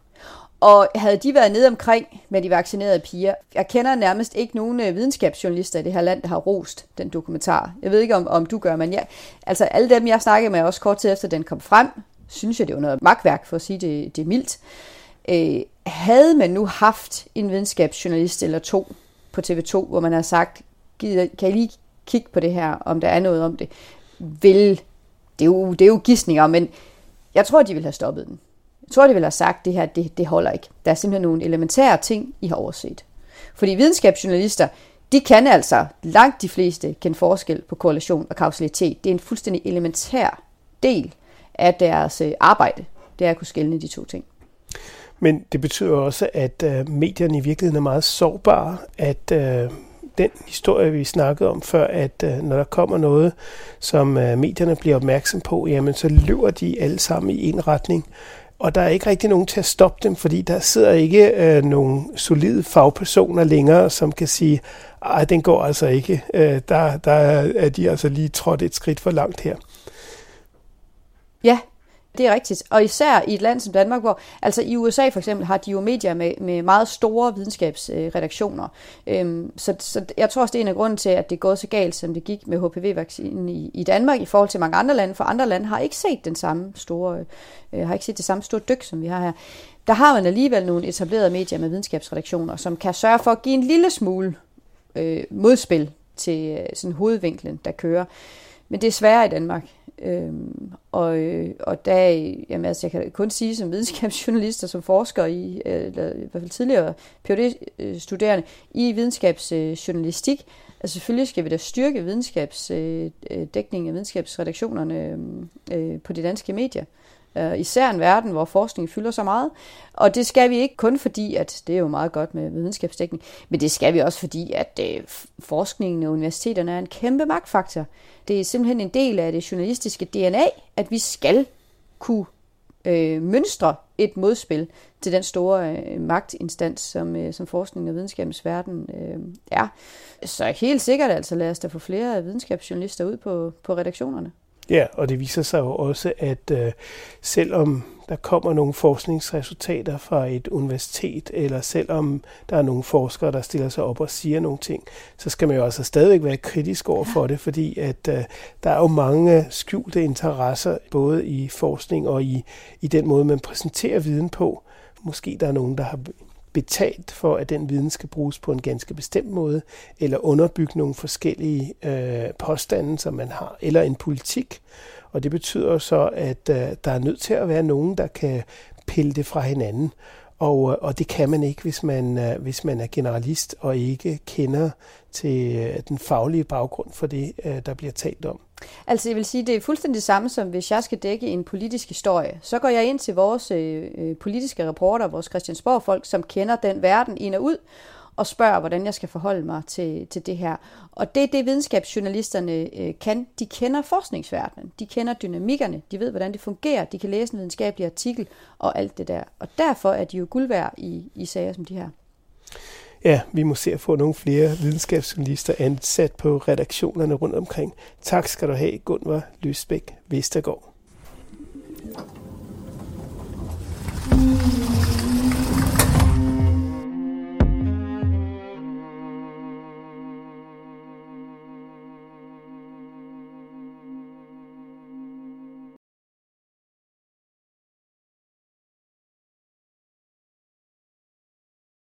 Speaker 3: Og havde de været nede omkring med de vaccinerede piger, jeg kender nærmest ikke nogen øh, videnskabsjournalister i det her land, der har rost den dokumentar. Jeg ved ikke, om, om du gør, men jeg, altså alle dem, jeg snakkede med også kort tid efter den kom frem, synes jeg, det var noget magtværk, for at sige det, det er mildt. Øh, havde man nu haft en videnskabsjournalist eller to på TV2, hvor man har sagt, kan I lige kigge på det her, om der er noget om det, vil, det er jo, det er jo gissninger, men jeg tror, de vil have stoppet den. Jeg tror, de vil have sagt, at det her det, det holder ikke. Der er simpelthen nogle elementære ting, I har overset. Fordi videnskabsjournalister, de kan altså langt de fleste kende forskel på korrelation og kausalitet. Det er en fuldstændig elementær del af deres øh, arbejde. Det er at kunne skelne de to ting.
Speaker 2: Men det betyder også, at øh, medierne i virkeligheden er meget sårbare, at øh, den historie, vi snakkede om før, at øh, når der kommer noget, som øh, medierne bliver opmærksom på, jamen så løber de alle sammen i en retning. Og der er ikke rigtig nogen til at stoppe dem, fordi der sidder ikke øh, nogen solide fagpersoner længere, som kan sige, at den går altså ikke. Øh, der, der er de altså lige trådt et skridt for langt her.
Speaker 3: Ja, det er rigtigt. Og især i et land som Danmark, hvor altså i USA for eksempel har de jo medier med, med meget store videnskabsredaktioner. Øhm, så, så jeg tror også, det er en af grunden til, at det er gået så galt, som det gik med HPV-vaccinen i, i Danmark i forhold til mange andre lande. For andre lande har ikke set den samme store, øh, har ikke set det samme store dyk, som vi har her. Der har man alligevel nogle etablerede medier med videnskabsredaktioner, som kan sørge for at give en lille smule øh, modspil til øh, sådan hovedvinklen, der kører. Men det er sværere i Danmark. Øhm, og, øh, og der, jamen altså, jeg kan kun sige som videnskabsjournalist og som forsker i, øh, eller i hvert fald tidligere PhD-studerende i videnskabsjournalistik, altså selvfølgelig skal vi da styrke videnskabsdækningen øh, af videnskabsredaktionerne øh, på de danske medier. Øh, især en verden, hvor forskning fylder så meget. Og det skal vi ikke kun fordi, at det er jo meget godt med videnskabsdækning, men det skal vi også fordi, at øh, forskningen og universiteterne er en kæmpe magtfaktor. Det er simpelthen en del af det journalistiske DNA, at vi skal kunne øh, mønstre et modspil til den store øh, magtinstans, som, øh, som forskning og videnskabens verden øh, er. Så helt sikkert altså, lad os da få flere videnskabsjournalister ud på, på redaktionerne.
Speaker 2: Ja, og det viser sig jo også, at øh, selvom der kommer nogle forskningsresultater fra et universitet, eller selvom der er nogle forskere, der stiller sig op og siger nogle ting, så skal man jo altså stadigvæk være kritisk over for det, fordi at øh, der er jo mange skjulte interesser, både i forskning og i, i den måde, man præsenterer viden på. Måske der er nogen, der har betalt for, at den viden skal bruges på en ganske bestemt måde, eller underbygge nogle forskellige øh, påstande, som man har, eller en politik. Og det betyder så, at øh, der er nødt til at være nogen, der kan pille det fra hinanden. Og, øh, og det kan man ikke, hvis man, øh, hvis man er generalist og ikke kender til øh, den faglige baggrund for det, øh, der bliver talt om.
Speaker 3: Altså jeg vil sige, det er fuldstændig det samme som hvis jeg skal dække en politisk historie. Så går jeg ind til vores øh, øh, politiske reporter, vores Christiansborg-folk, som kender den verden ind og ud, og spørger, hvordan jeg skal forholde mig til, til det her. Og det er det, videnskabsjournalisterne øh, kan. De kender forskningsverdenen, de kender dynamikkerne, de ved, hvordan det fungerer, de kan læse en videnskabelig artikel og alt det der. Og derfor er de jo guld værd i, i sager som de her.
Speaker 2: Ja, vi må se at få nogle flere videnskabsjournalister ansat på redaktionerne rundt omkring. Tak skal du have, Gunvar Løsbæk Vestergaard.